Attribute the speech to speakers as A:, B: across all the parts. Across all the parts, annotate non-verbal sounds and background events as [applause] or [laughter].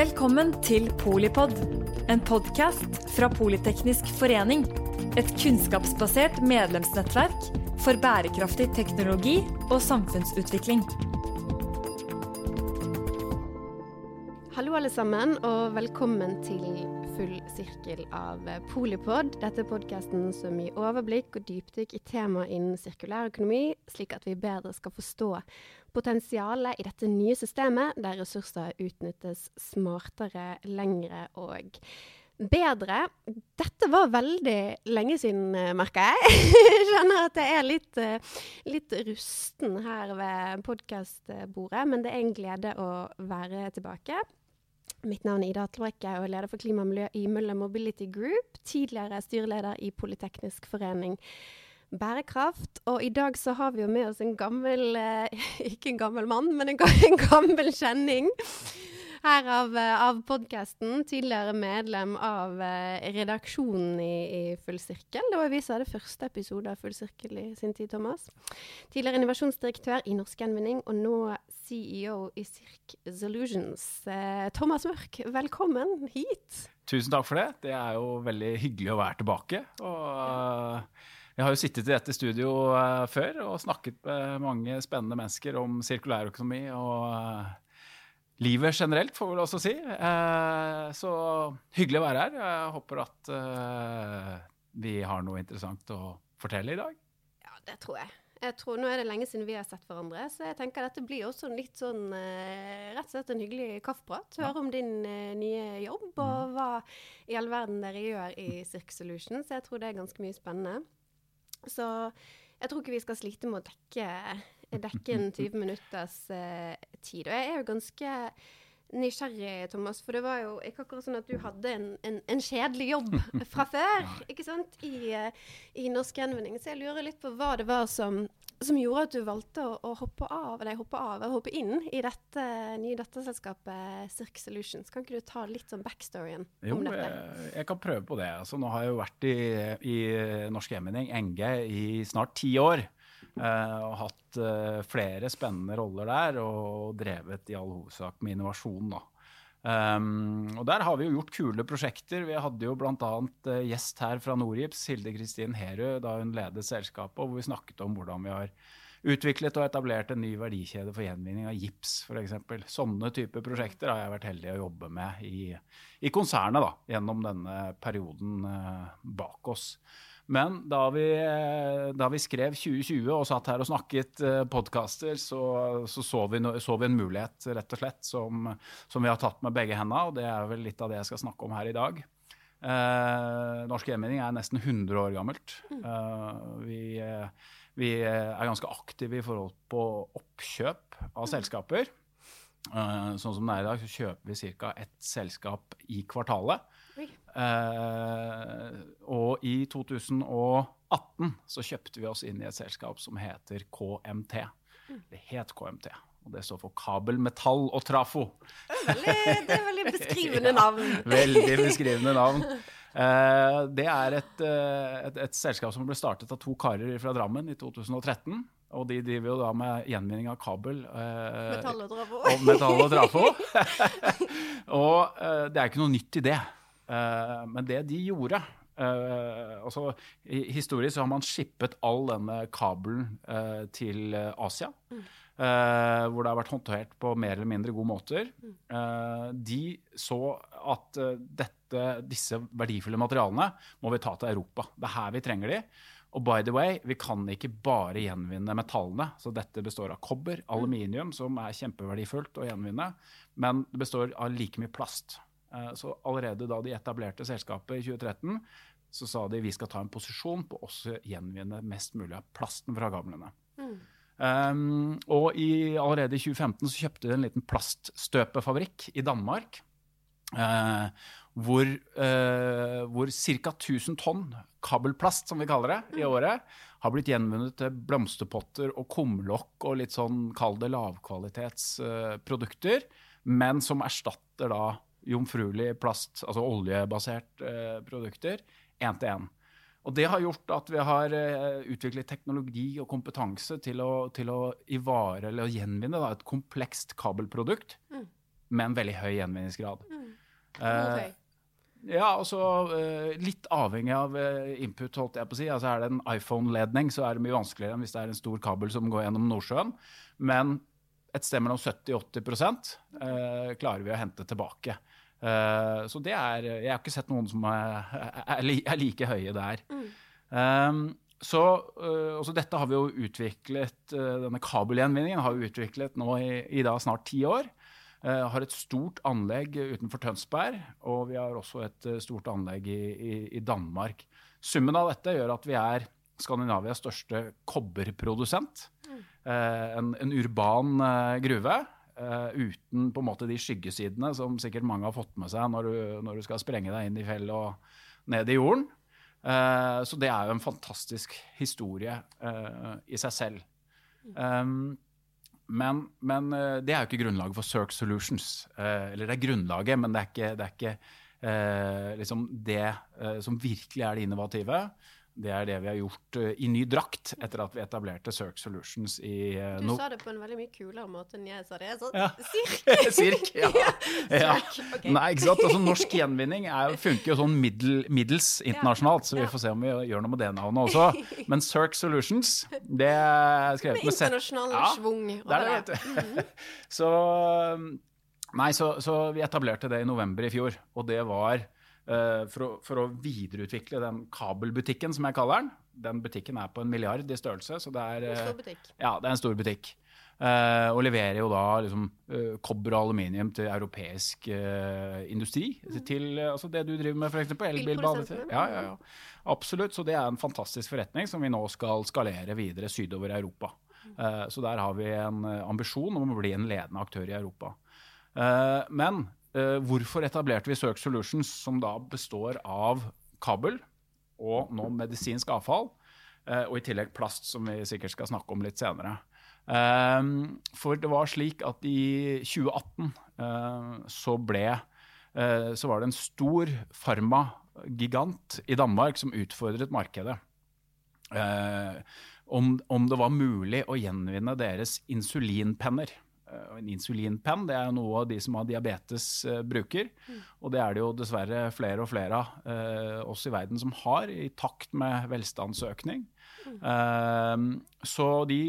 A: Velkommen til Polipod, en podkast fra Politeknisk forening. Et kunnskapsbasert medlemsnettverk for bærekraftig teknologi og samfunnsutvikling.
B: Hallo, alle sammen, og velkommen til full sirkel av Polipod. Dette er podkasten som gir overblikk og dypdykk i tema innen sirkulær økonomi, slik at vi bedre skal forstå potensialet i dette nye systemet, der ressurser utnyttes smartere, lengre og bedre. Dette var veldig lenge siden, merker jeg. Jeg [laughs] Skjønner at jeg er litt, litt rusten her ved podkastbordet, men det er en glede å være tilbake. Mitt navn er Ida Atlebrekke og er leder for klima og miljø i Møller Mobility Group. Tidligere styreleder i Politeknisk forening bærekraft. Og i dag så har vi jo med oss en gammel eh, [laughs] Ikke en gammel mann, men en, [laughs] gammel kjenning her av, av podkasten. Tidligere medlem av eh, redaksjonen i, i, Full Sirkel. Det var vi som hadde første episode av Full Sirkel i sin tid, Thomas. Tidligere innovasjonsdirektør i Norsk Gjenvinning, og nå CEO i Circ Solutions. Eh, Thomas Mørk, velkommen hit.
C: Tusen takk for det. Det er jo veldig hyggelig å være tilbake. og... Jeg har jo sittet i dette studio uh, før og snakket med mange spennende mennesker om sirkulærøkonomi og livet generelt, får vi vel også si. Uh, så hyggelig å være her. Jeg håper at vi har noe interessant å fortelle i dag.
B: Ja, det tror jeg. Jeg tror Nå er det lenge siden vi har sett hverandre, så jeg tenker dette blir også litt sånn rett og slett en hyggelig kaffeprat. Høre ja. om din nye jobb og mm. hva i all verden dere gjør i Cirque Solution. Så jeg tror det er ganske mye spennende. Så jeg tror ikke vi skal slite med å dekke, dekke en 20 minutters eh, tid. Og jeg er jo ganske nysgjerrig, Thomas, for det var jo ikke akkurat sånn at du hadde en, en, en kjedelig jobb fra [laughs] før ikke sant, i, uh, i Norsk Gjenvinning. Så jeg lurer litt på hva det var som som gjorde at du valgte å, å hoppe av, nei, hoppe av, hoppe inn i dette nye datterselskapet Cirque Solutions. Kan ikke du ta litt sånn backstoryen
C: jo,
B: om dette?
C: Jo, jeg, kan prøve på det. Altså, nå har jeg jo vært i, i Norsk Gjenvinning, NG, i snart ti år. Uh, og hatt uh, flere spennende roller der, og drevet i all hovedsak med innovasjon. da. Um, og der har vi jo gjort kule prosjekter. Vi hadde jo bl.a. Uh, eh, gjest her fra Norgips, Hilde Kristin Herø, da hun ledet selskapet, hvor vi snakket om hvordan vi har utviklet og etablert en ny verdikjede for gjenvinning av gips, f.eks. Sånne typer prosjekter har jeg vært heldig å jobbe med i, i konsernet da, gjennom denne perioden uh, bak oss. Men da vi, da vi, skrev 2020 og satt her og snakket eh, podkaster, så, så, så, vi, så, vi, en mulighet, rett og slett, som, som vi har tatt med begge hendene. Og det er vel litt av det jeg skal snakke om her i dag. Eh, Norsk Gjenvinning er nesten 100 år gammelt. Eh, vi, vi, er ganske aktive i forhold på oppkjøp av selskaper. Eh, sånn som det er i dag, så kjøper vi ca. ett selskap i kvartalet. Uh, og i 2018 så kjøpte vi oss inn i et selskap som heter KMT. Det het KMT. Og det står for kabel, metall og trafo.
B: Det veldig, det er veldig beskrivende navn. [laughs]
C: veldig beskrivende navn. Uh, det er et, uh, et, et, selskap som ble startet av to karer fra Drammen i 2013. Og de driver jo da med gjenvinning av kabel.
B: Metall og trafo.
C: Og metall og trafo. [laughs] og det er ikke noe nytt i det. Uh, men det de gjorde uh, altså, Historisk så har man skippet all denne kabelen uh, til Asia. Mm. hvor det har vært håndtert på mer eller mindre gode måter. Uh, de så at dette, disse verdifulle materialene må vi ta til Europa. Det er her vi trenger de. Og by the way, vi kan ikke bare gjenvinne metallene. Så dette består av kobber, mm. aluminium, som er kjempeverdifullt å gjenvinne, men det består av like mye plast. Eh, så allerede da de etablerte selskapet i 2013, så sa de vi skal ta en posisjon på å gjenvinne mest mulig av plasten fra gamlene. Mm. Um, og i, allerede i 2015 så kjøpte de en liten plaststøpefabrikk i Danmark. Uh, hvor, uh, hvor ca. 1000 tonn kabelplast, som vi kaller det, i mm. året, har blitt gjenvunnet til blomsterpotter og kumlokk og litt sånn, kall det lavkvalitetsprodukter, uh, men som erstatter da jomfruelig plast, altså oljebasert eh, produkter, én til én. Og det har gjort at vi har eh, utviklet teknologi og kompetanse til å, til å ivare eller å gjenvinne da, et komplekst kabelprodukt mm. med en veldig høy gjenvinningsgrad.
B: Hvor
C: Eh, ja, og så eh, litt avhengig av eh, input, holdt jeg på å si. Altså Er det en iPhone-ledning, så er det mye vanskeligere enn hvis det er en stor kabel som går gjennom Nordsjøen. Men et sted mellom 70 og 80 eh, klarer vi å hente tilbake. Eh, så det er Jeg har ikke sett noen som er, er, er like høye der. Um, så eh, også dette har vi jo utviklet, eh, denne kabelgjenvinningen har vi utviklet nå i, i da snart ti år. Uh, har et stort anlegg utenfor Tønsberg, og vi har også et stort anlegg i, i, i Danmark. Summen av dette gjør at vi er Skandinavias største kobberprodusent. Eh, en, en urban uh, gruve. Eh, uten på en måte de skyggesidene som sikkert mange har fått med seg når du, når du skal sprenge deg inn i fjellet og ned i jorden. Uh, så det er jo en fantastisk historie uh, i seg selv. Um, men, men det er jo ikke grunnlaget for Cirque Solutions. Eller det er grunnlaget, men det er ikke det, er ikke, liksom det som virkelig er det innovative. Det er det vi har gjort eh, i ny drakt etter at vi etablerte Circ Solutions i uh,
B: Du sa det på en veldig mye kulere måte enn jeg sa det. Sånn,
C: Ja.
B: Sirk! [laughs]
C: Sirk, ja. [laughs] ja.
B: Cirk, ok.
C: Nei, ikke sant? Altså, norsk gjenvinning er, funker jo sånn middel, middels internasjonalt, så vi
B: Ja.
C: får se om vi gjør noe med det navnet også. [laughs] Men Circ Solutions, det er skrevet
B: Med
C: med
B: internasjonal
C: Ja,
B: schwung
C: Det er det, vet du. Så Nei, så, så vi etablerte det i november i fjor, og det var for, å, for å videreutvikle den kabelbutikken, som jeg kaller den. Den butikken er på en milliard i størrelse, så det er
B: En
C: eh,
B: stor butikk.
C: ja, det er en stor butikk. Eh, og leverer jo da liksom, eh, kobber og aluminium til europeisk eh, industri. Til eh, altså det du driver med, f.eks.
B: Elbilbane.
C: Ja, ja, ja. Absolutt. Så det er en fantastisk forretning som vi nå skal skalere videre sydover i Europa. Eh, så der har vi en eh, ambisjon om å bli en ledende aktør i Europa. Eh, men eh, hvorfor etablerte vi Search Solutions, som da består av kabel og nå medisinsk avfall, eh, og i tillegg plast, som vi sikkert skal snakke om litt senere. Um, for det var slik at i 2018 eh, så ble eh, Så var det en stor farmagigant i Danmark som utfordret markedet. Eh, om, om det var mulig å gjenvinne deres insulinpenner. Eh, En insulinpenn det er jo noe de som har diabetes eh, bruker. Og det er det jo dessverre flere og flere av eh, oss i verden som har, i takt med velstandsøkning. Eh, så de,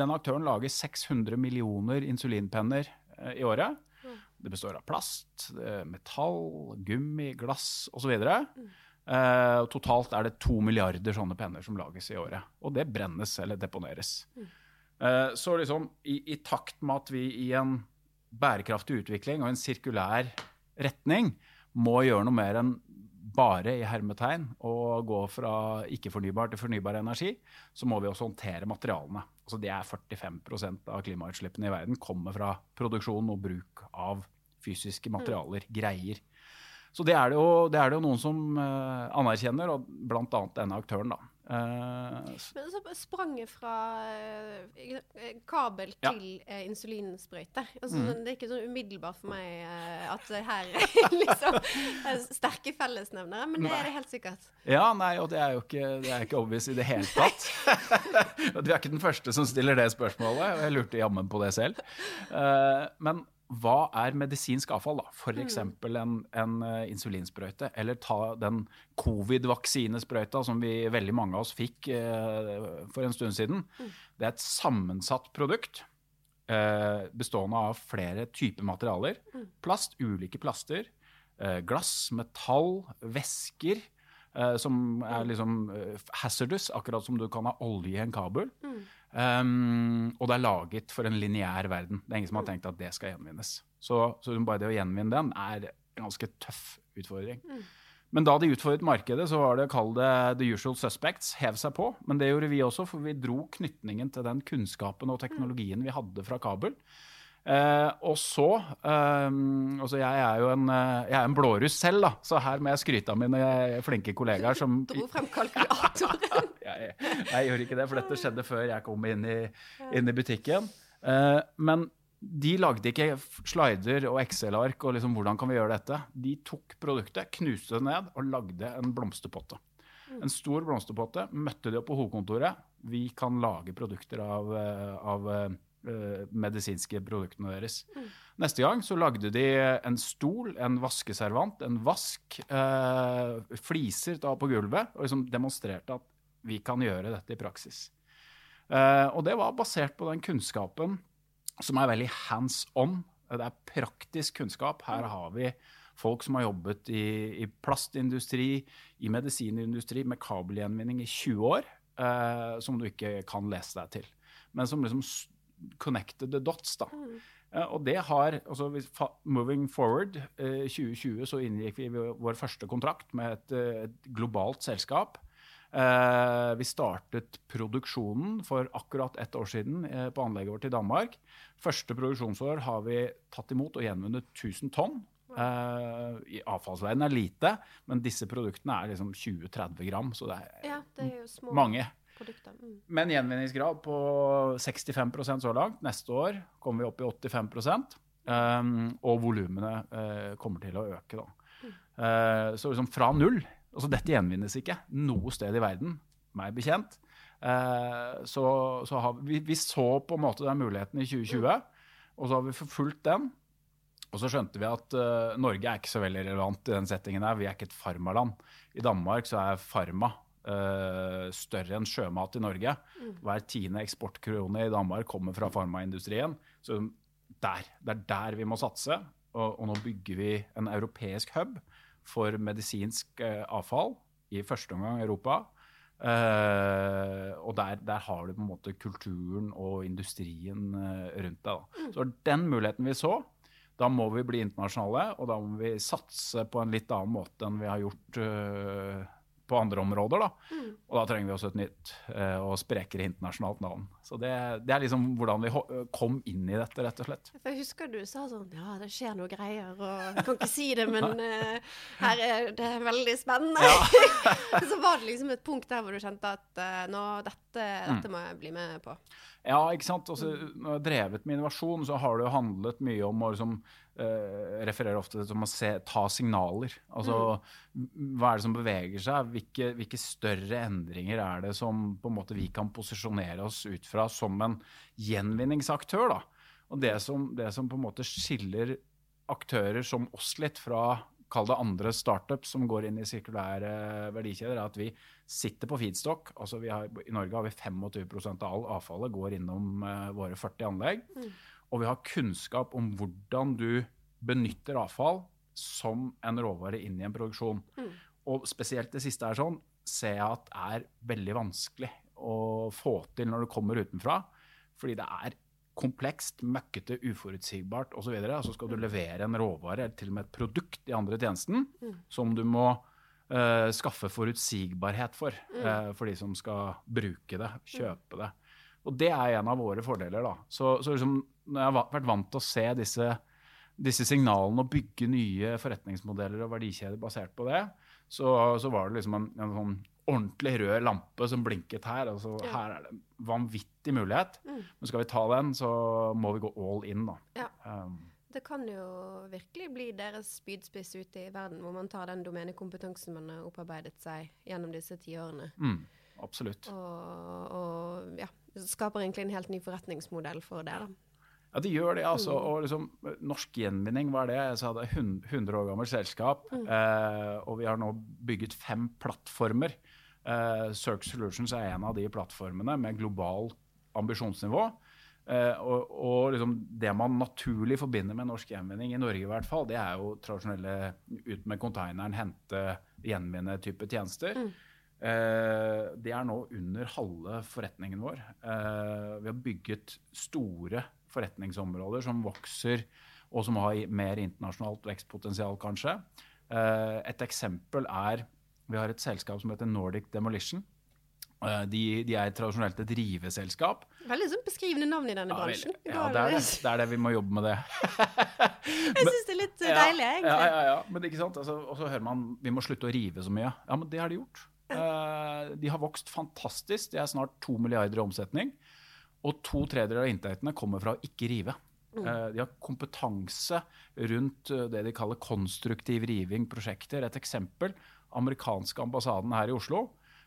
C: den aktøren lager 600 millioner insulinpenner eh, i året. Det består av plast, eh, metall, gummi, glass osv. Uh, totalt er det to milliarder sånne penner som lages i året. Og det brennes eller deponeres. Eh, så liksom i, i takt med at vi i en bærekraftig utvikling og en sirkulær retning må gjøre noe mer enn bare i hermetegn å gå fra ikke-fornybar til fornybar energi, så må vi også håndtere materialene. Altså det er 45% av klimautslippene i verden kommer fra produksjon og bruk av fysiske materialer, greier. Så det er det jo, det er det jo noen som eh, anerkjenner, og bl.a. denne aktøren. da. S-
B: Men så sprang jeg fra uh, kabel
C: Ja.
B: til uh, insulinsprøyte. Altså,
C: Mm.
B: sånn, Det er ikke sånn umiddelbart for meg at det her er [laughs] liksom er sterke fellesnevnere, men det er det helt sikkert.
C: Ja, nei, og det er jo ikke, det er ikke obvious i det hele tatt. [laughs] Du er ikke den første som stiller det spørsmålet, og jeg lurte jammen på det selv. Men hva er medisinsk avfall, da? F.eks. en, en eh, insulinsprøyte. Eller ta den covid-vaksinesprøyta som vi veldig mange av oss fikk eh, for en stund siden. Det er et sammensatt produkt. eh, bestående av flere typer materialer. Plast, ulike plaster. eh, glass, metall, væsker. eh, som er liksom eh, hazardous, akkurat som du kan ha olje i en kabel. Um, og det er laget for en lineær verden. Det er ingen som har tenkt at det skal gjenvinnes. Så, så bare det å gjenvinne den er en ganske tøff utfordring. Men da de utfordret markedet, så var det kall det the usual suspects, hev seg på. Men det gjorde vi også, for vi dro knytningen til den kunnskapen og teknologien vi hadde fra kabel. Eh, og så eh, Jeg er jo en, eh, jeg er en blåruss selv, da, så her må jeg skryte av mine flinke kollegaer som [laughs]
B: Dro frem kalkulatoren. [laughs]
C: jeg, jeg gjør ikke det, for dette skjedde før jeg kom inn i, inn i butikken. Eh, men de lagde ikke slider og Excel-ark og liksom hvordan kan vi gjøre dette. De tok produktet, knuste det ned og lagde en blomsterpotte. En stor blomsterpotte. Møtte de opp på hovedkontoret. Vi kan lage produkter av, eh, av eh, medisinske produktene deres. Neste gang så lagde de en stol, en vaskeservant, en vask, eh, fliser da på gulvet, og liksom demonstrerte at vi kan gjøre dette i praksis. Eh, og det var basert på den kunnskapen som er veldig hands on. Det er praktisk kunnskap. Her har vi folk som har jobbet i, i plastindustri, i medisinindustri, med kabelgjenvinning i 20 år, eh, som du ikke kan lese deg til. Men som liksom connected the dots, da. Mm. og det har altså Moving forward, eh, 2020 så inngikk vi vår første kontrakt med et, eh, et globalt selskap. Eh, vi startet produksjonen for akkurat ett år siden eh, på anlegget vårt i Danmark. Første produksjonsår har vi tatt imot og gjenvunnet 1000 tonn. Eh, i avfallsveien er lite, men disse produktene er liksom 20-30 gram, så det er
B: Ja, det er
C: mange.
B: Produkter. Mm.
C: Men gjenvinningsgrad på 65% så langt. Neste år kommer vi opp i 85 um, Og volumene uh, kommer til å øke, da. Eh, så liksom fra null altså Dette gjenvinnes ikke noe sted i verden, meg bekjent. Uh, så så har vi, vi så på en måte den muligheten i 2020, og så har vi forfulgt den. Og så skjønte vi at uh, Norge er ikke så veldig relevant i den settingen her. Vi er ikke et farmaland. I Danmark så er farma eh, større enn sjømat i Norge. Hver tiende eksportkrone i Danmark kommer fra farmaindustrien. Så der, det er der vi må satse. Og, og nå bygger vi en europeisk hub for medisinsk eh, avfall, i første omgang Europa. Uh, og der, der har du på en måte kulturen og industrien rundt deg. Da. Så den muligheten vi så, da må vi bli internasjonale, og da må vi satse på en litt annen måte enn vi har gjort eh, på andre områder. Da. Og da trenger vi også et nytt uh, og sprekere internasjonalt navn. Så det, det er liksom hvordan vi kom inn i dette, rett og slett.
B: Jeg husker du sa sånn Ja, det skjer noe greier, og jeg kan ikke si det, men [laughs] uh, her er det veldig spennende. [laughs] så var det liksom et punkt der hvor du kjente at uh, nå, dette, dette må jeg bli med på.
C: Ja, ikke sant. Også, når jeg har drevet med innovasjon, så har det jo handlet mye om å liksom, eh, referere ofte til å se, ta signaler. Altså, hva er det som beveger seg? Hvilke, hvilke større endringer er det som på en måte vi kan posisjonere oss ut fra som en gjenvinningsaktør? da? Og det som, det som på en måte skiller aktører som oss litt fra kall det andre startups som går inn i sirkulære verdikjeder, er at vi sitter på feedstock. Altså vi har, I Norge har vi 25% av all avfallet går innom uh, våre 40 anlegg. Og vi har kunnskap om hvordan du benytter avfall som en råvare inn i en produksjon. Og spesielt det siste er sånn, ser jeg at er veldig vanskelig å få til når det kommer utenfra. Fordi det er komplekst, møkkete, uforutsigbart osv. Og, så og så skal du levere en råvare, eller til og med et produkt i andre tjenesten, som du må uh, skaffe forutsigbarhet for, uh, for de som skal bruke det, kjøpe det. Og det er en av våre fordeler. da. Så, så liksom, når jeg har vært vant til å se disse, disse signalene og bygge nye forretningsmodeller og verdikjeder basert på det, så, så var det liksom en, en sånn ordentlig rød lampe som blinket her. altså
B: Ja.
C: Her er det en vanvittig mulighet.
B: Mm.
C: Men skal vi ta den, så må vi gå all in, da.
B: Ja.
C: Um,
B: Det kan jo virkelig bli deres spydspiss ute i verden, hvor man tar den domenekompetansen man har opparbeidet seg gjennom disse tiårene,
C: mm, absolutt.
B: og, og ja, skaper egentlig en helt ny forretningsmodell for det. da.
C: Ja, de gjør det, altså.
B: Mm.
C: Og liksom, norsk gjenvinning, hva er det? Jeg sa det er hun- 100 år gammelt selskap.
B: Mm.
C: Eh, og vi har nå bygget fem plattformer. Eh, Circ Solutions er en av de plattformene med global ambisjonsnivå. Eh, og og liksom, det man naturlig forbinder med norsk gjenvinning, i Norge i hvert fall, det er jo tradisjonelle ut med konteineren, hente, gjenvinne-type tjenester. Eh, det er nå under halve forretningen vår. Eh, vi har bygget store forretningsområder som vokser, og som har mer internasjonalt vekstpotensial, kanskje. Eh, et eksempel er Vi har et selskap som heter Nordic Demolition. Eh, de, de er tradisjonelt et riveselskap.
B: Veldig sånn beskrivende navn i denne
C: Ja,
B: bransjen.
C: ja, det er det. det er det. Vi må jobbe med det. [laughs]
B: Jeg syns det er litt eh, deilig, egentlig.
C: Ja, ja, ja. Men ikke sant? Altså, og så hører man vi må slutte å rive så mye. Ja, men det har de gjort. Uh, de har vokst fantastisk. De er snart to milliarder i omsetning. Og to tredjedeler av inntektene kommer fra å ikke rive. Eh, de har kompetanse rundt eh, det de kaller konstruktiv riving, prosjekter. Et eksempel. Amerikanske ambassaden her i Oslo.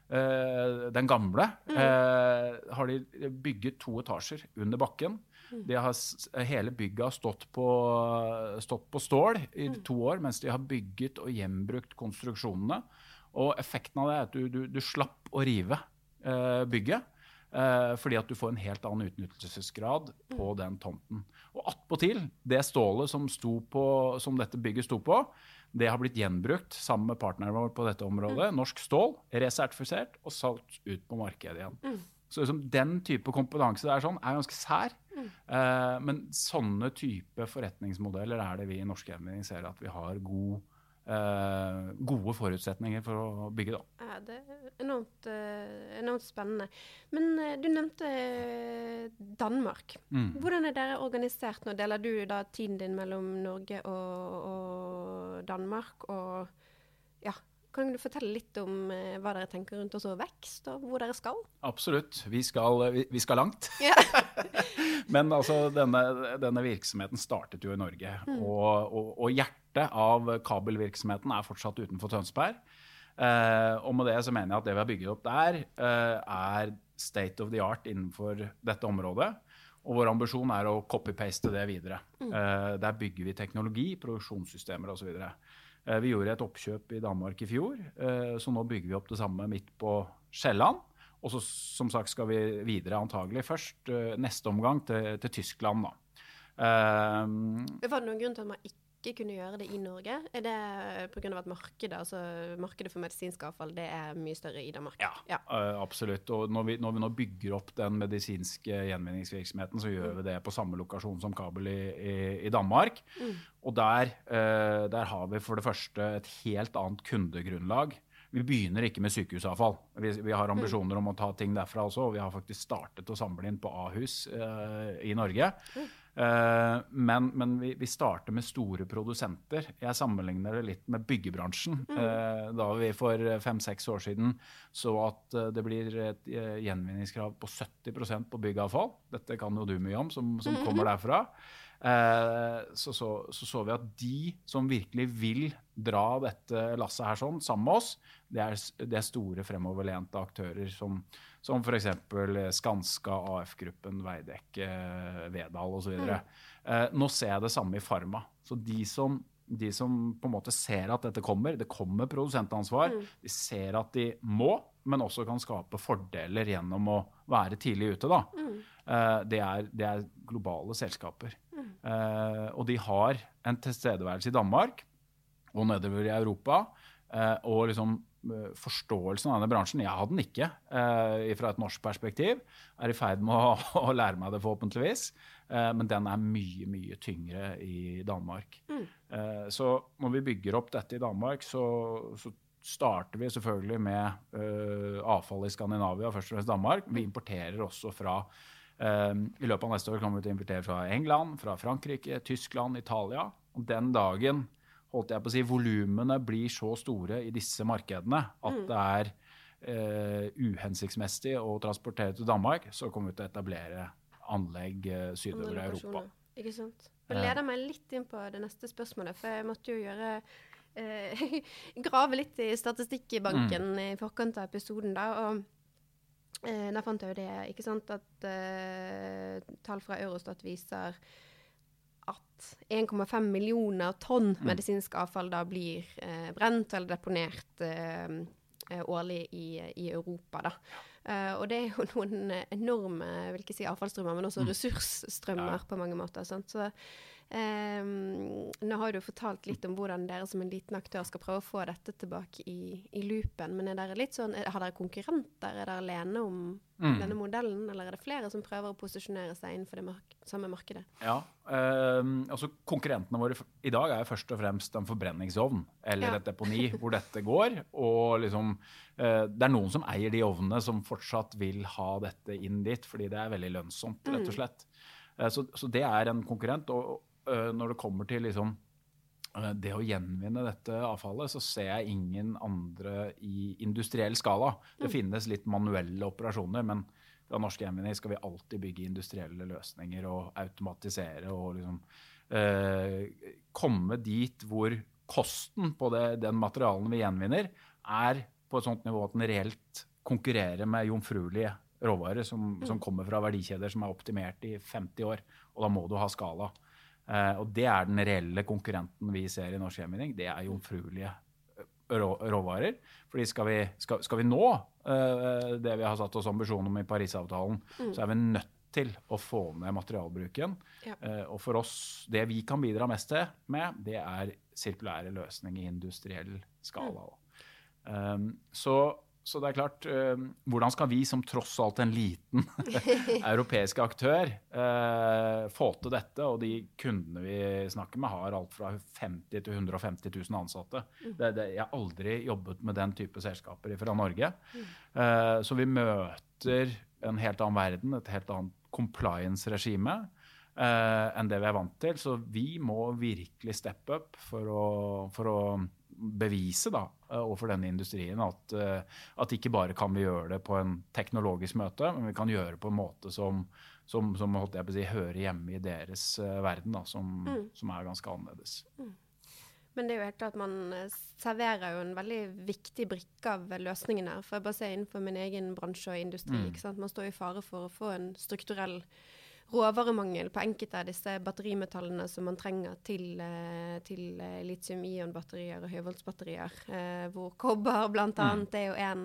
C: eh, den gamle. eh, har de bygget to etasjer under bakken. Har, hele bygget har stått på, stått på stål i to år, mens de har bygget og gjenbrukt konstruksjonene. Og effekten av det er at du, du, du slapp å rive bygget. Eh, fordi at du får en helt annen utnyttelsesgrad på den tomten. Og attpåtil, det stålet som, på, som, dette bygget sto på, det har blitt gjenbrukt sammen med partneren vår på dette området. Mm. Norsk stål, resertifisert og solgt ut på markedet igjen. Mm. Så liksom, den type kompetanse der sånn, er ganske sær. Mm. Eh, men sånne type forretningsmodeller er det vi i Norsk Evner ser at vi har god gode forutsetninger for å bygge. Da.
B: Ja, det er enormt, uh, enormt spennende. Men uh, du nevnte Danmark. Mm. Hvordan er dere organisert nå? Deler du da tiden din mellom Norge og, og Danmark? Og ja, kan du fortelle litt om eh, hva dere tenker rundt også vekst, og hvor dere skal?
C: Absolutt. Vi skal, vi, vi skal langt. [laughs] Men altså, denne, denne, virksomheten startet jo i Norge. Mm. Og, og, og, hjertet av kabelvirksomheten er fortsatt utenfor Tønsberg. Eh, og med det så mener jeg at det vi har bygget opp der, eh, er state of the art innenfor dette området. Og vår ambisjon er å copy-paste det videre. Mm. Eh, der bygger vi teknologi, produksjonssystemer osv. Eh, vi gjorde et oppkjøp i Danmark i fjor, eh, så nå bygger vi opp det samme midt på Sjælland. Og så som sagt skal vi videre antagelig først eh, neste omgang til, til Tyskland. da.
B: Var det noen grunn til at man ikke ikke kunne gjøre det i Norge? Er det pga. at markedet, altså markedet for medisinsk avfall det er mye større i Danmark?
C: Ja, ja. Absolutt. Og når vi, når vi, nå bygger opp den medisinske gjenvinningsvirksomheten, så gjør mm. vi det på samme lokasjon som kabel i, i, i Danmark. Mm. Og der, der, har vi for det første et helt annet kundegrunnlag. Vi begynner ikke med sykehusavfall. Vi, vi har ambisjoner mm. om å ta ting derfra også, og vi har faktisk startet å samle inn på Ahus eh, i Norge. Mm. Uh, men, men vi, vi, starter med store produsenter. Jeg sammenligner det litt med byggebransjen. Mm. Uh, da vi for fem-seks år siden så at uh, det blir et gjenvinningskrav på 70% på byggavfall. Dette kan jo du mye om, som, som kommer derfra. Så så, så så, vi at de som virkelig vil dra dette lasset her sånn, sammen med oss, det er, det er store fremoverlente aktører som, som f.eks. Skanska, AF-gruppen, Veidekke, Vedal osv. Mm. Eh, nå ser jeg det samme i Pharma. Så de som, de som, på en måte ser at dette kommer, det kommer produsentansvar, mm. de ser at de må, men også kan skape fordeler gjennom å være tidlig ute. da. Mm. Eh, det, er, det, er, globale selskaper. Eh, og de har en tilstedeværelse i Danmark og nedover i Europa. Eh, og liksom Eh, forståelsen av denne bransjen. Jeg hadde den ikke eh, fra et norsk perspektiv. Er i ferd med å, [laughs] å lære meg det, forhåpentligvis. Eh, men den er mye, mye tyngre i Danmark. Mm. Eh, så når vi bygger opp dette i Danmark, så, så starter vi selvfølgelig med avfall i Skandinavia, først og fremst Danmark. Vi importerer også fra I løpet av neste år kommer vi til å importere fra England, fra Frankrike, Tyskland, Italia. Og den dagen holdt jeg på å si, volumene blir så store i disse markedene at mm. det er Uh, uhensiktsmessig å transportere til Danmark, så kommer vi til å etablere anlegg uh, sydover i Europa.
B: Ikke sant. Eh. leder meg litt inn på det neste spørsmålet, for jeg måtte jo gjøre uh, [laughs] grave litt i statistikkbanken mm. i forkant av episoden. da, og eh, Der fant jeg jo det, ikke sant, at eh, tall fra Eurostat viser at 1,5 millioner tonn mm. medisinsk avfall da blir eh, brent eller deponert eh, eh årlig i, i, Europa. Da. Uh, og det er jo [laughs] noen enorme vil ikke si avfallsstrømmer, men også mm. ressursstrømmer ja. på mange måter. Sant? Så Um, nå har du fortalt litt om hvordan dere som en liten aktør skal prøve å få dette tilbake i, i loopen. Men er dere litt sånn, er, har dere konkurrenter? Er dere alene om mm. denne modellen? Eller er det flere som prøver å posisjonere seg innenfor det mark samme markedet?
C: Ja, um, altså Konkurrentene våre i dag er først og fremst en forbrenningsovn eller ja. et deponi hvor dette går. Og liksom, uh, det er noen som eier de ovnene som fortsatt vil ha dette inn dit, fordi det er veldig lønnsomt, rett og mm. slett. Mm. Så, så, det er en konkurrent. og når det kommer til liksom, eh, det å gjenvinne dette avfallet, så ser jeg ingen andre i industriell skala. Det mm. finnes litt manuelle operasjoner, men fra Norsk Gjenvinning skal vi alltid bygge industrielle løsninger og automatisere og liksom eh, komme dit hvor kosten på det, den materialen vi gjenvinner, er på et sånt nivå at den reelt konkurrerer med jomfruelige råvarer som, mm. som kommer fra verdikjeder som er optimert i 50 år. Og da må du ha skala. Uh, og det er den reelle konkurrenten vi ser i norsk gjenvinning. Det er jomfruelige rå, råvarer. Fordi skal vi, skal, skal vi nå uh, det vi har satt oss ambisjon om i Parisavtalen, mm. så er vi nødt til å få ned materialbruken. Ja. Uh, og for oss, det vi kan bidra mest til med, det er sirkulære løsninger i industriell skala. Mm. Um, så så det er klart, eh, hvordan skal vi som tross alt en liten [laughs] europeisk aktør eh, få til dette? Og de kundene vi snakker med, har alt fra 50 til 150 000 ansatte. Mm. Det, det, jeg har aldri jobbet med den type selskaper fra Norge. Mm. Uh, så vi møter en helt annen verden, et helt annet compliance-regime. enn det vi er vant til. Så vi må virkelig steppe up for å, for å bevise da, eh, overfor denne industrien at, eh, at, ikke bare kan vi gjøre det på en teknologisk møte, men vi kan gjøre det på en måte som, som, som si, hører hjemme i deres uh, verden, da, som, mm. som, er ganske annerledes. Mm.
B: Men det er jo helt klart at man serverer jo en veldig viktig brikke av løsningen her. For jeg bare ser innenfor min egen bransje og industri. Mm. Man står i fare for å få en strukturell råvaremangel på enkelte av disse batterimetallene som man trenger til, eh, til eh, litium-ion-batterier og høyvoltsbatterier, eh, hvor kobber bl.a. Mm. er jo en,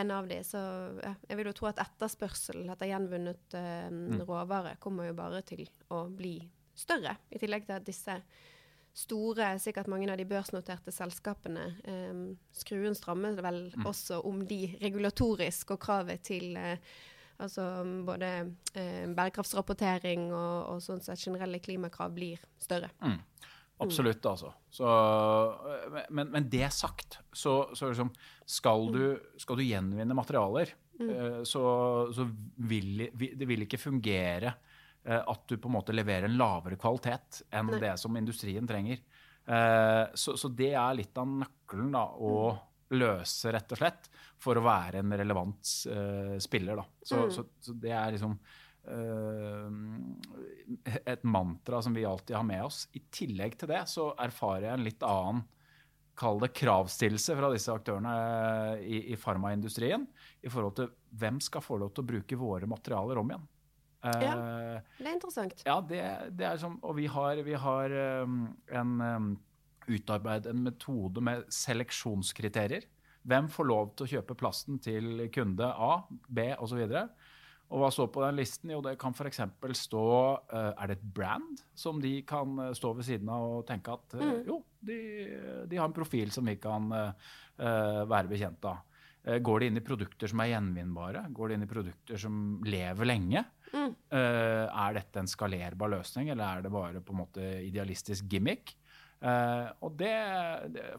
B: en, av de. Så ja, jeg vil jo tro at etterspørsel etter gjenvunnet uh, råvare kommer jo bare til å bli større, i tillegg til at disse store, sikkert mange av de børsnoterte selskapene. Um, skruen strammer vel mm. også om de regulatorisk og kravet til uh, Altså både eh, bærekraftsrapportering og, og sånn sett generelle klimakrav blir større. Mm.
C: Absolutt, mm. altså. Så, men, men, det sagt, så, så liksom, skal, du, skal, du, gjenvinne materialer, mm. uh, så, så, vil det vil ikke fungere uh, at du på en måte leverer en lavere kvalitet enn Nei. det som industrien trenger. Så, så, det er litt av nøkkelen, da. å mm løse, rett og slett, for å være en relevant uh, spiller. Da. Så, mm. så, så, det er liksom uh, et mantra som vi alltid har med oss. I tillegg til det så erfarer jeg en litt annen Kall det kravstillelse fra disse aktørene uh, i, i farmaindustrien i forhold til hvem skal få lov til å bruke våre materialer om igjen.
B: ja, det er interessant.
C: Ja, det, det er som, og vi har, vi har um, en um, utarbeide en metode med seleksjonskriterier. Hvem får lov til å kjøpe plasten til kunde A, B osv. Og hva står på den listen? Jo, det kan f.eks. stå uh, Er det et brand som de kan uh, stå ved siden av og tenke at uh, mm. jo, de, de, har en profil som vi kan være bekjent av. går det inn i produkter som er gjenvinnbare? Går det inn i produkter som lever lenge? Mm. er dette en skalerbar løsning, eller er det bare på en måte idealistisk gimmick? Uh, og det,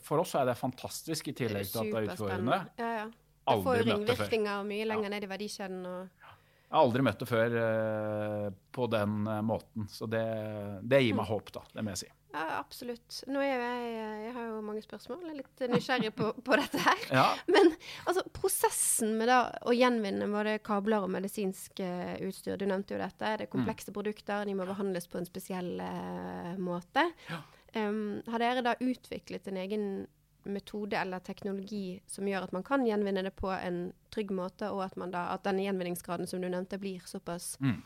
C: For oss er det fantastisk, i tillegg til at det er utfordrende.
B: Ja, ja. Det får ringvirkninger mye lenger ja. ned i verdikjeden. Og...
C: Jeg har aldri møtt det før uh, på den uh, måten, så det, det gir meg mm. håp, da. Det må jeg si.
B: Ja, absolutt. Nå er jeg, jeg har jo mange spørsmål, jeg er litt nysgjerrig på, på dette her. Ja. Men altså, prosessen med da, å gjenvinne både kabler og medisinsk utstyr, du nevnte jo dette. Det er komplekse mm. produkter, de må behandles på en spesiell måte. Ja. Um, har dere da utviklet en egen metode eller teknologi som gjør at man kan gjenvinne det på en trygg måte, og at, da, at denne gjenvinningsgraden som du nevnte, blir såpass mm.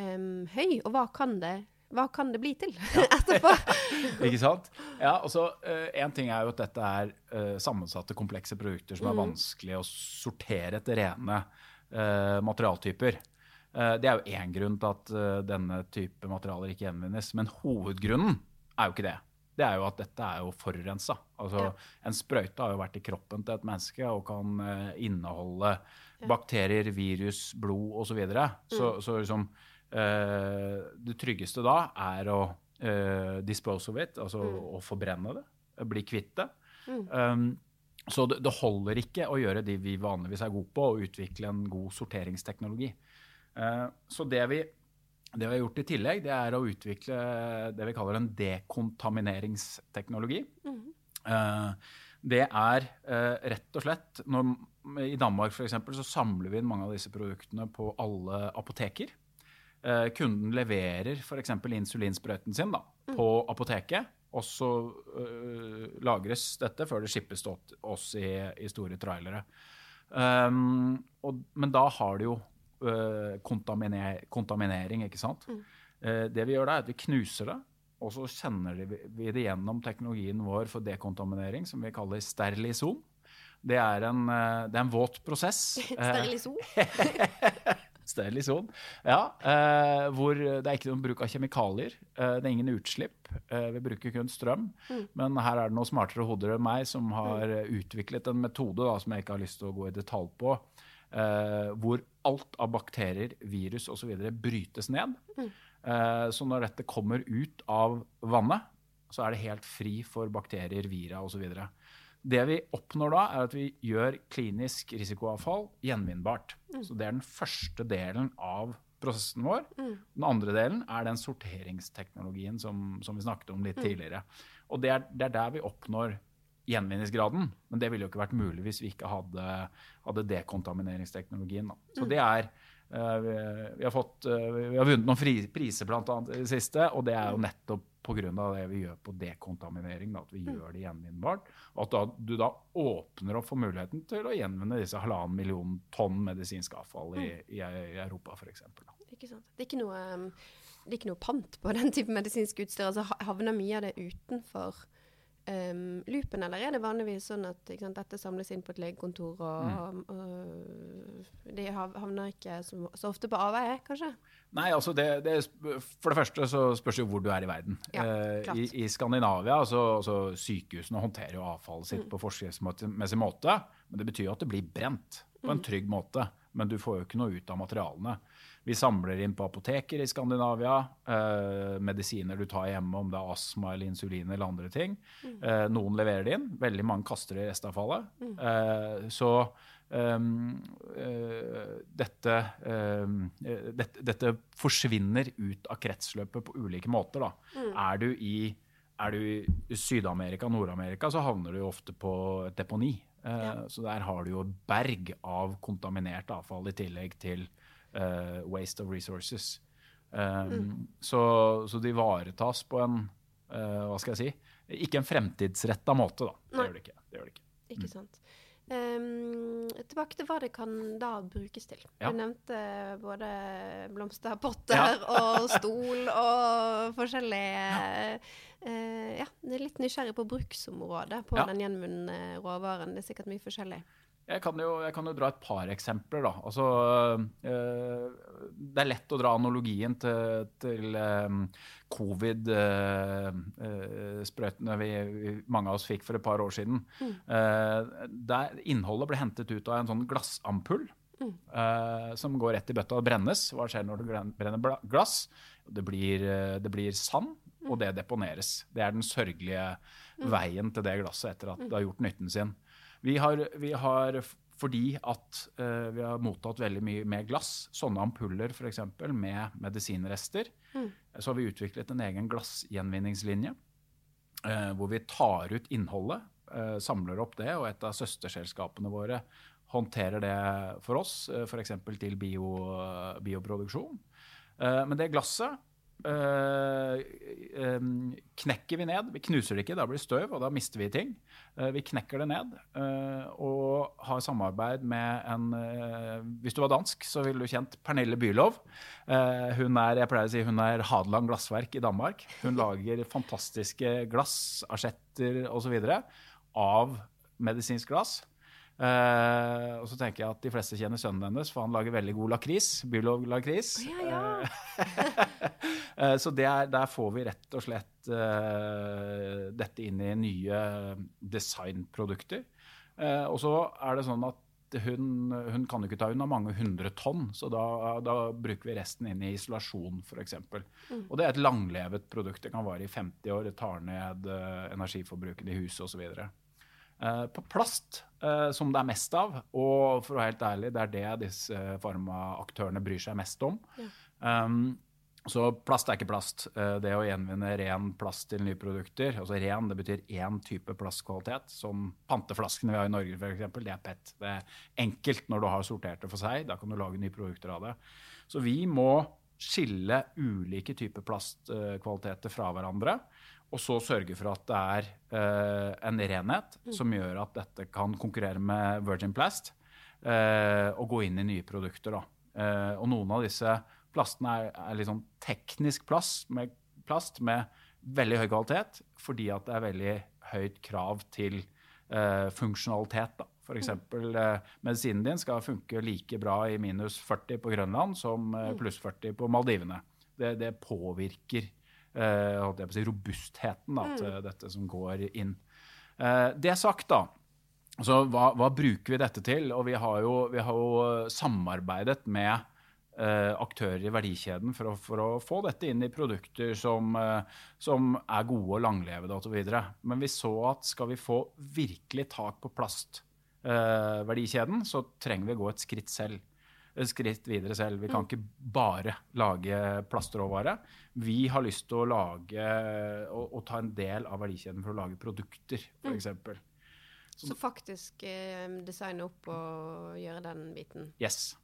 B: um, høy? Og hva kan det hva kan det bli til [laughs] etterpå? [laughs]
C: Ikke sant? Ja, altså, uh, En ting er jo at dette er uh, sammensatte, komplekse produkter som mm. er vanskelig å sortere etter rene uh, materialtyper. det er jo én grunn til at denne type materialer ikke gjenvinnes. Men hovedgrunnen er jo ikke det det er jo at dette er jo forurensa. Altså, ja. En sprøyte har jo vært i kroppen til et menneske og kan uh, inneholde ja. bakterier, virus, blod osv. Så, videre. mm. så Så liksom uh, Det tryggeste da er å uh, dispose of it, altså mm. å forbrenne det. Bli kvitt det. Mm. Um, så det, det, holder ikke å gjøre det vi vanligvis er gode på, og utvikle en god sorteringsteknologi. så det vi det vi har gjort i tillegg, det er å utvikle det vi kaller en dekontamineringsteknologi. Mm. Det er eh, rett og slett når, I Danmark for eksempel, så samler vi inn mange av disse produktene på alle apoteker. Eh, kunden leverer f.eks. insulinsprøyten sin da, mm. på apoteket. Og så lagres dette før det skippes til oss i, i store trailere. Um, og, men da har det jo uh, kontaminer kontaminering, ikke sant. Mm. Eh, det vi gjør da, er at vi knuser det, og så sender vi det gjennom teknologien vår for dekontaminering, som vi kaller sterilison. Det er en, eh, det er en våt prosess. [laughs]
B: Sterilison?
C: Sterilison. [laughs] Ja, eh, hvor det er ikke noen bruk av kjemikalier. Eh, det er ingen utslipp. Eh, vi bruker kun strøm. Mm. Men her er det noen smartere hoder enn meg som har mm. utviklet en metode da, som jeg ikke har lyst til å gå i detalj på, eh, hvor alt av bakterier, virus osv. brytes ned. Mm. Eh, så når dette kommer ut av vannet, så er det helt fri for bakterier, vira osv. Det vi oppnår da, er at vi gjør klinisk risikoavfall gjenvinnbart. Mm. Så det er den første delen av prosessen vår. Mm. Den andre delen er den sorteringsteknologien som, som vi snakket om litt mm. tidligere. Og det er, det er, der vi oppnår gjenvinningsgraden. Men det ville jo ikke vært mulig hvis vi ikke hadde, hadde dekontamineringsteknologien. Da. Så mm. det er Uh, vi, har fått, uh, vi, har vunnet noen fri, priser blant annet i det siste, og det er jo nettopp pga. det vi gjør på dekontaminering. Da, at vi mm. gjør det gjenvinnbart. Og at da, du da åpner opp for muligheten til å gjenvinne disse halvannen million tonn medisinsk avfall i, mm. i, i Europa f.eks.
B: Ikke sant. Det er ikke, noe, det er ikke noe pant på den type medisinsk utstyr. altså Havner mye av det utenfor um, loopen, eller er det vanligvis sånn at sant, dette samles inn på et legekontor, og, mm. og, og de havner ikke så, så, ofte på avveie, kanskje?
C: Nei, altså det, det, For det første så spørs det jo hvor du er i verden. Ja, uh, i, I, Skandinavia så altså, Sykehusene håndterer jo avfallet sitt mm. på forskriftsmessig måte, men det betyr jo at det blir brent på en mm. trygg måte. Men du får jo ikke noe ut av materialene. Vi samler inn på apoteker i Skandinavia. Eh, medisiner du tar hjemme, om det er astma eller insulin eller andre ting. Mm. Eh, noen leverer det inn. Veldig mange kaster det i restavfallet. Mm. Eh, så um, dette, um, dette, dette, forsvinner ut av kretsløpet på ulike måter. Mm. Er du i du i Syd-Amerika, Nord-Amerika, så havner du ofte på et deponi. Ja. Så der har du jo berg av kontaminert avfall i tillegg til uh, waste of resources. Um, mm. så, så, det ivaretas på en uh, hva skal jeg si ikke en fremtidsretta måte, da. Det gjør det ikke. Det gjør det ikke.
B: ikke mm. sant. Um, tilbake til hva det kan da brukes til. Ja. Du nevnte både blomsterpotter ja. [laughs] og stol og forskjellige ja. Uh, ja, det er litt nysgjerrig på bruksområdet på den gjenvunne råvaren. Det er sikkert mye forskjellig.
C: Jeg kan, jo, jeg kan, jo, dra et par eksempler. da. Altså, øh, det er lett å dra analogien til, til øh, covid-sprøytene øh, vi, vi, mange av oss fikk for et par år siden. Mm. der innholdet ble hentet ut av en sånn glassampull. Mm. som går rett i bøtta og brennes. Hva skjer når det brenner glass? Det blir, det blir sand, mm. og det deponeres. Det er den sørgelige mm. veien til det glasset etter at mm. det har gjort nytten sin. Vi har, vi har fordi at uh, vi har mottatt veldig mye med glass, sånne ampuller f.eks. med medisinrester, mm. så har vi utviklet en egen glassgjenvinningslinje. Uh, hvor vi tar ut innholdet, uh, samler opp det, og et av søsterselskapene våre håndterer det for oss, uh, f.eks. til bio, bioproduksjon. men det glasset knekker vi ned. Vi knuser det ikke, da blir det støv, og da mister vi ting. Uh, vi knekker det ned uh, og har samarbeid med en Hvis du var dansk, så ville du kjent Pernille Bylov. hun er jeg pleier å si, hun er Hadeland Glassverk i Danmark. Hun lager fantastiske glass, asjetter osv. av medisinsk glass. Uh, og så tenker jeg at de fleste kjenner sønnen hennes, for han lager veldig god lakris. Bylov-lakris.
B: Ja, ja.
C: uh, [laughs] så der, der, får vi rett og slett uh, dette inn i nye designprodukter. og så er det sånn at hun, hun kan jo ikke ta unna mange hundre tonn, så da, da bruker vi resten inn i isolasjon f.eks. Mm. Og det er et langlevet produkt. Det kan vare i 50 år. Det tar ned energiforbruket i huset osv. Uh, på plast, uh, som det er mest av, og for å være helt ærlig, det er det disse farmaaktørene bryr seg mest om. Ja. Um, så plast er ikke plast. Uh, det å gjenvinne ren plast til nye produkter, altså ren, det betyr én type plastkvalitet, som panteflaskene vi har i Norge f.eks., det er PET. Det er enkelt når du har sortert det for seg, da kan du lage nye produkter av det. Så vi må skille ulike typer plastkvaliteter fra hverandre. Og så sørge for at det er uh, en renhet mm. som gjør at dette kan konkurrere med Virgin Plast uh, og gå inn i nye produkter. Og noen av disse plastene er, er sånn teknisk plast med, plast med veldig høy kvalitet, fordi at det er veldig høyt krav til eh, funksjonalitet. da. F.eks. Eh, medisinen din skal funke like bra i minus 40 på Grønland som eh, pluss 40 på Maldivene. Det, det påvirker eh, si, robustheten da, til dette som går inn. Eh, det sagt, da. Så hva, hva, bruker vi dette til? Og vi har jo, vi har jo samarbeidet med aktører i verdikjeden for å, for å, få dette inn i produkter som, eh, som er gode og langlevede osv. Men vi så at skal vi få virkelig tak på plastverdikjeden, eh, så trenger vi å gå et skritt selv. Et skritt videre selv. Vi kan mm. ikke bare lage plastråvare. Vi har lyst til å lage og, og ta en del av verdikjeden for å lage produkter, f.eks. Mm.
B: Så, så faktisk eh, designe opp og gjøre den biten?
C: Yes.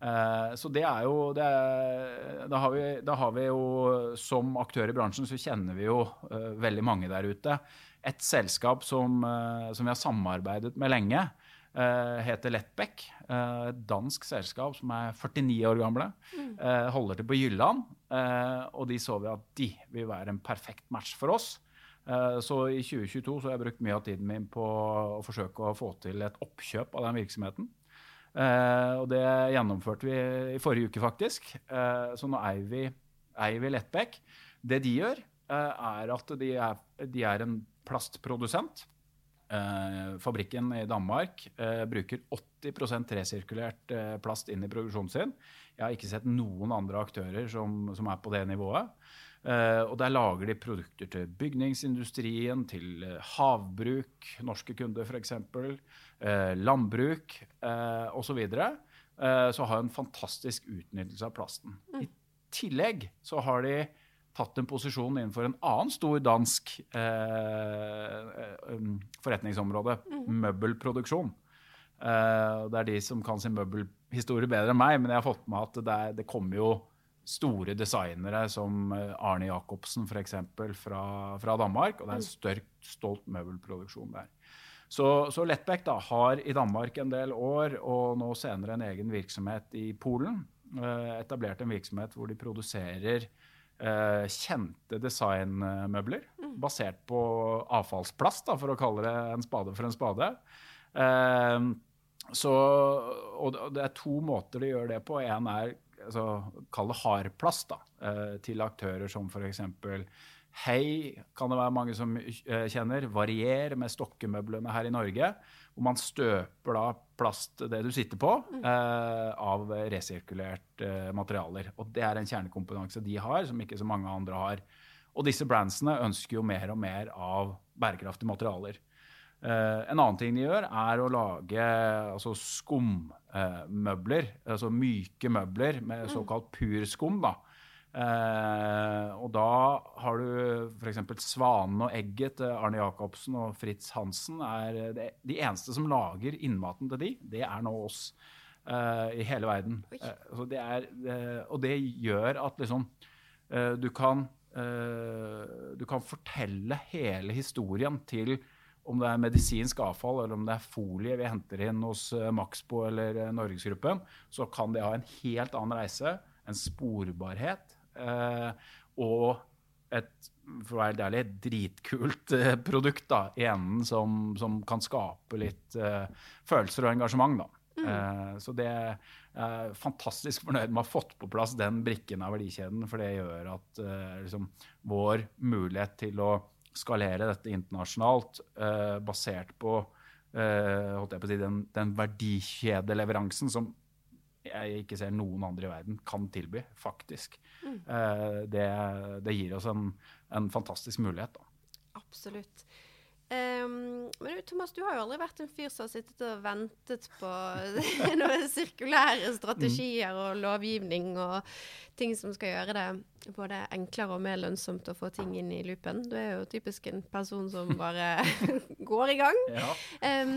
C: Uh, så det er jo det er, da, har vi, da, har vi, jo som aktør i bransjen så kjenner vi jo uh, veldig mange der ute. Et selskap som, uh, som vi har samarbeidet med lenge, heter Lettbekk. Et dansk selskap som er 49 år gamle. Mm. holder til på Jylland. og de så vi at de vil være en perfekt match for oss. Eh, så i 2022 så har jeg brukt mye av tiden min på å forsøke å få til et oppkjøp av den virksomheten. Eh, og det gjennomførte vi i forrige uke, faktisk. Eh, så nå eier vi, eier vi Lettbekk. Det de gjør, er at de er, de er en plastprodusent. fabrikken i Danmark bruker 80% resirkulert plast inn i produksjonen sin. Jeg har ikke sett noen andre aktører som, som er på det nivået. Uh, og der lager de produkter til bygningsindustrien, til uh, havbruk, norske kunder f.eks., uh, landbruk osv. Så, så har en fantastisk utnyttelse av plasten. Mm. I tillegg så har de tatt en posisjon innenfor en annen stor dansk um, forretningsområde, mm. møbelproduksjon. det er de som kan sin møbelhistorie bedre enn meg, men jeg har fått med at det, er, det kommer jo store designere som eh, Arne Jacobsen f.eks. Fra, fra Danmark. Og det er en størkt, størk, stolt møbelproduksjon der. Så, så Lettbeck da, har i Danmark en del år, og nå senere en egen virksomhet i Polen. Eh, etablert en virksomhet hvor de produserer eh, kjente designmøbler mm. basert på avfallsplast, da, for å kalle det en spade for en spade. Eh, så, og det er to måter de gjør det på. En er altså, Kall det hardplast da, eh, til aktører som f.eks. Hei kan det være mange som eh, kjenner. Varier med stokkemøblene her i Norge. Hvor man støper da plast, det du sitter på, mm. eh, av resirkulert materialer. Og det er en kjernekompetanse de har, som ikke så mange andre har. Og disse brandsene ønsker jo mer og mer av bærekraftige materialer. Uh, en annen ting de gjør, er å lage altså, skummøbler. Altså myke møbler med såkalt såkalt purskum. Da. Uh, og da har du f.eks. Svanen og egget til Arne Jacobsen og Fritz Hansen. er det, De eneste som lager innmaten til de, det er nå oss i hele verden. Det er, og det gjør at liksom du kan, du kan fortelle hele historien til om det er medisinsk avfall eller om det er folie vi henter inn hos eh, Maxbo eller eh, Norgesgruppen, så kan det ha en helt annen reise, en sporbarhet eh, og et for å være ærlig, dritkult produkt da, i enden som, som kan skape litt følelser og engasjement. da. Mm. Eh, så det er fantastisk fornøyd med å ha fått på plass den brikken av verdikjeden, for det gjør at liksom, vår mulighet til å skalere dette internasjonalt eh, basert på, eh, holdt jeg på si, den, den verdikjedeleveransen som jeg ikke ser noen andre i verden kan tilby, faktisk. Mm. Eh, det, det, gir oss en, en fantastisk mulighet. Da.
B: Absolutt. Um, men Thomas, du har jo aldri vært en fyr som har sittet og ventet på [laughs] noen sirkulære strategier og lovgivning og ting som skal gjøre det både enklere og mer lønnsomt å få ting inn i loopen. Du er jo typisk en person som [laughs] bare [laughs] går i gang. Ja. Um,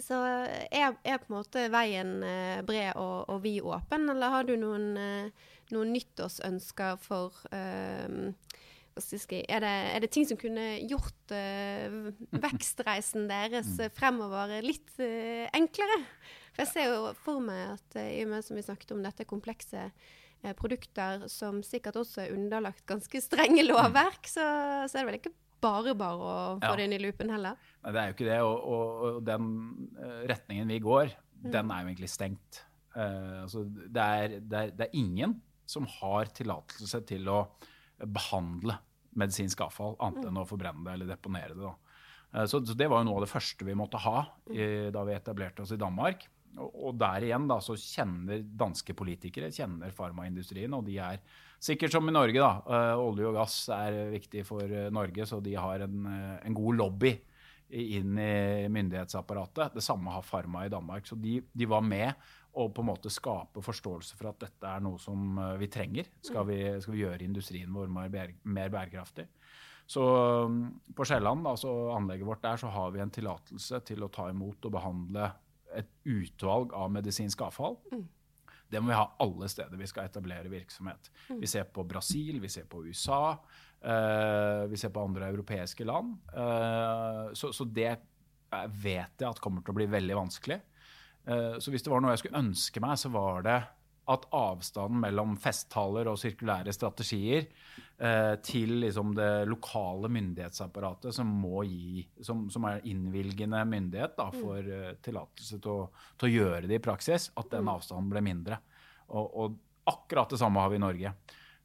B: så er, er, på en måte veien uh, bred og, og vid åpen, eller har du noen, uh, noen nyttårsønsker for uh, er det, er det, ting som kunne gjort uh, [laughs] vekstreisen deres uh, fremover litt uh, enklere? For jeg ser jo for meg at i og med som vi snakket om dette komplekse eh, produkter som sikkert også er underlagt ganske strenge lovverk, så, så er det vel ikke bare bare å få
C: Ja.
B: det inn i loopen heller.
C: Nei, det er jo ikke det. Og, og, og den eh, retningen vi går,
B: Mm.
C: den er jo egentlig stengt. Uh, altså, det, er, det, er, det er ingen som har tillatelse til å behandle medisinsk avfall, annet enn å forbrenne det eller deponere det. Eh, så, så det var jo noe av det første vi måtte ha i, da vi etablerte oss i Danmark. Og, og der igjen da, så kjenner danske politikere kjenner farmaindustrien, og de er sikkert som i Norge. da, eh, Olje og gass er viktig for eh, Norge, så de har en, en god lobby inn i myndighetsapparatet. Det samme har Farma i Danmark. Så de, de var med å på en måte skape forståelse for at dette er noe som eh, vi trenger. Skal vi, skal vi gjøre industrien vår mer, mer bærekraftig. Så um, på Sjælland, altså anlegget vårt der, så har vi en tillatelse til å ta imot og behandle et utvalg av medisinsk avfall. Det må vi ha alle steder vi skal etablere virksomhet. Vi ser på Brasil, vi ser på USA, eh, vi ser på andre europeiske land. Eh, så, så det eh, vet jeg at kommer til å bli veldig vanskelig. Eh, så hvis det var noe jeg skulle ønske meg, så var det at avstanden mellom festtaler og sirkulære strategier eh, til liksom det lokale myndighetsapparatet som må gi, som, som er innvilgende myndighet da, for eh, tillatelse til, til å gjøre det i praksis, at den avstanden ble mindre. Og, og akkurat det samme har vi i Norge.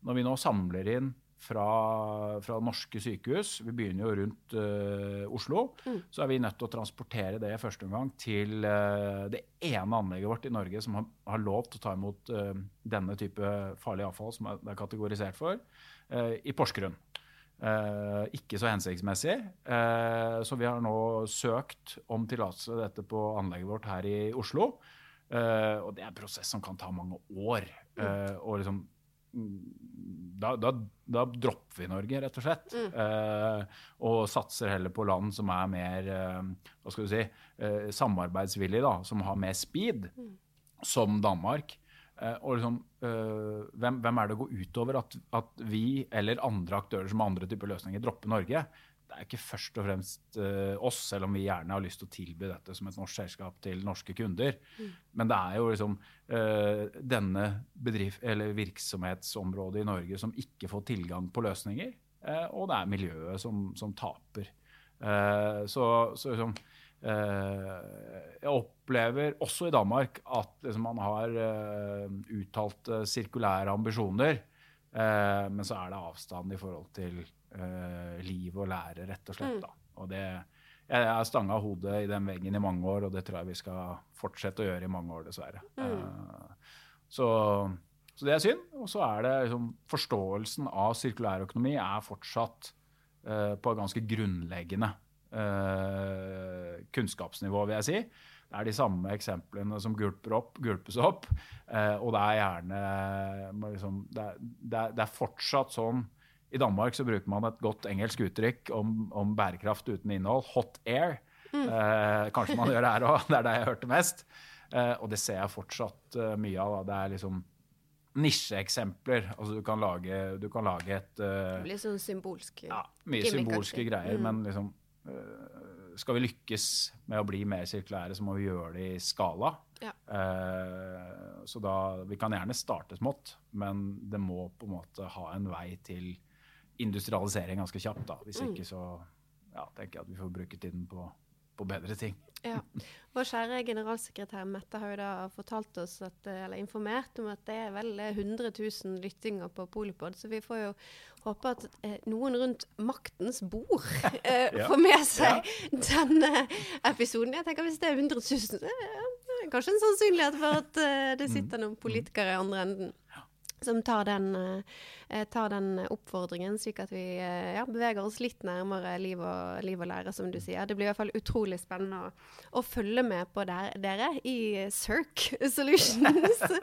C: Når vi nå samler inn fra, fra norske sykehus, vi begynner jo rundt uh, Oslo, så er vi nødt til å transportere det i første omgang til uh, det ene anlegget vårt i Norge som har, har lov til å ta imot uh, denne type farlig avfall som er, det er kategorisert for, i Porsgrunn. Ikke så hensiktsmessig. Så vi har nå søkt om tillatelse til dette på anlegget vårt her i Oslo. Og det er en prosess som kan ta mange år. Mm. og liksom da, da, da dropper vi Norge, rett og slett. Eh, og satser heller på land som er mer eh, hva skal du si, eh, samarbeidsvillige, da, som har mer speed, som Danmark. Eh, og liksom, eh, hvem, hvem er det å gå utover at, at vi eller andre aktører som har andre typer løsninger dropper Norge? Det er ikke først og fremst uh, oss, selv om vi gjerne har lyst til å tilby dette som et norsk selskap til norske kunder. Men det er jo liksom uh, denne bedrift, eller virksomhetsområdet i Norge som ikke får tilgang på løsninger. Uh, og det er miljøet som, som taper. Så, så liksom Jeg opplever også i Danmark at liksom, man har uttalt sirkulære ambisjoner. Men så er det avstand i forhold til eh, liv og lære, rett og slett. Da. Og det, jeg har stanga hodet i den veggen i mange år, og det tror jeg vi skal fortsette å gjøre i mange år, dessverre. Eh, så, så det er synd. Og så er det liksom Forståelsen av sirkulærøkonomi er fortsatt uh, på et ganske grunnleggende kunnskapsnivå, vil jeg si. Det er de samme eksemplene som gulper opp, gulpes opp. Og det er gjerne liksom, er, det, er, det er fortsatt sånn I Danmark så bruker man et godt engelsk uttrykk om, om bærekraft uten innhold. Hot air. Eh, kanskje man gjør det her òg. [laughs] Det er det jeg hørte mest. Eh, og det ser jeg fortsatt uh, mye av. Da. Det er liksom nisjeeksempler. Altså du kan lage, du kan lage et uh,
B: Det blir sånn symbolsk.
C: ja, mye
B: gimmick,
C: symbolske kanskje. greier,
B: Mm.
C: men liksom uh, Skal vi lykkes med å bli mer sirkulære, så må vi gjøre det i skala.
B: Ja.
C: Uh, så da Vi kan gjerne starte smått, men det må på en måte ha en vei til industrialisering ganske kjapt. da. Hvis
B: Mm.
C: ikke så ja, tenker jeg at vi får bruke tiden på, på bedre ting.
B: Ja. [laughs] Vår kjære generalsekretær Mette har jo da fortalt oss, at, eh, eller informert om at det er vel 100 000 lyttinger på Polipod, så vi får jo håpe at eh, noen rundt maktens bord [laughs] eh,
C: Ja.
B: får med seg denne episoden. Jeg tenker Hvis det er 100 000, så er det kanskje en sannsynlighet for at eh, det sitter noen politikere i andre enden. Som tar den, eh, tar den oppfordringen, slik at vi eh, ja, beveger oss litt nærmere liv og, liv og lære, som du sier. Det blir i hvert fall utrolig spennende å, å følge med på der, dere i Circ Solutions. [laughs]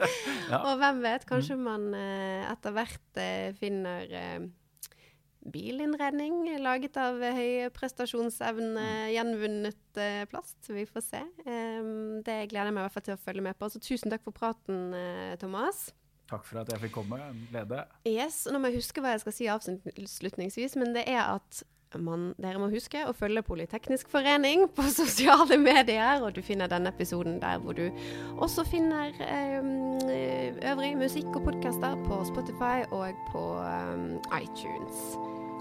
C: Ja.
B: Og hvem vet, kanskje man eh, etter hvert eh, finner eh, bilinnredning laget av eh, høy prestasjonsevne, gjenvunnet eh, plast. Vi får se. Det gleder jeg meg i hvert fall til å følge med på. Så tusen takk for praten, eh, Thomas.
C: Takk for at jeg fikk komme. Lede.
B: Yes, og Nå må jeg huske hva jeg skal si avslutningsvis, men det er at man, dere må huske å følge Politeknisk forening på [laughs] sosiale medier. Og du finner denne episoden der hvor du også finner eh, øvrig musikk og podkaster på Spotify og på eh, iTunes.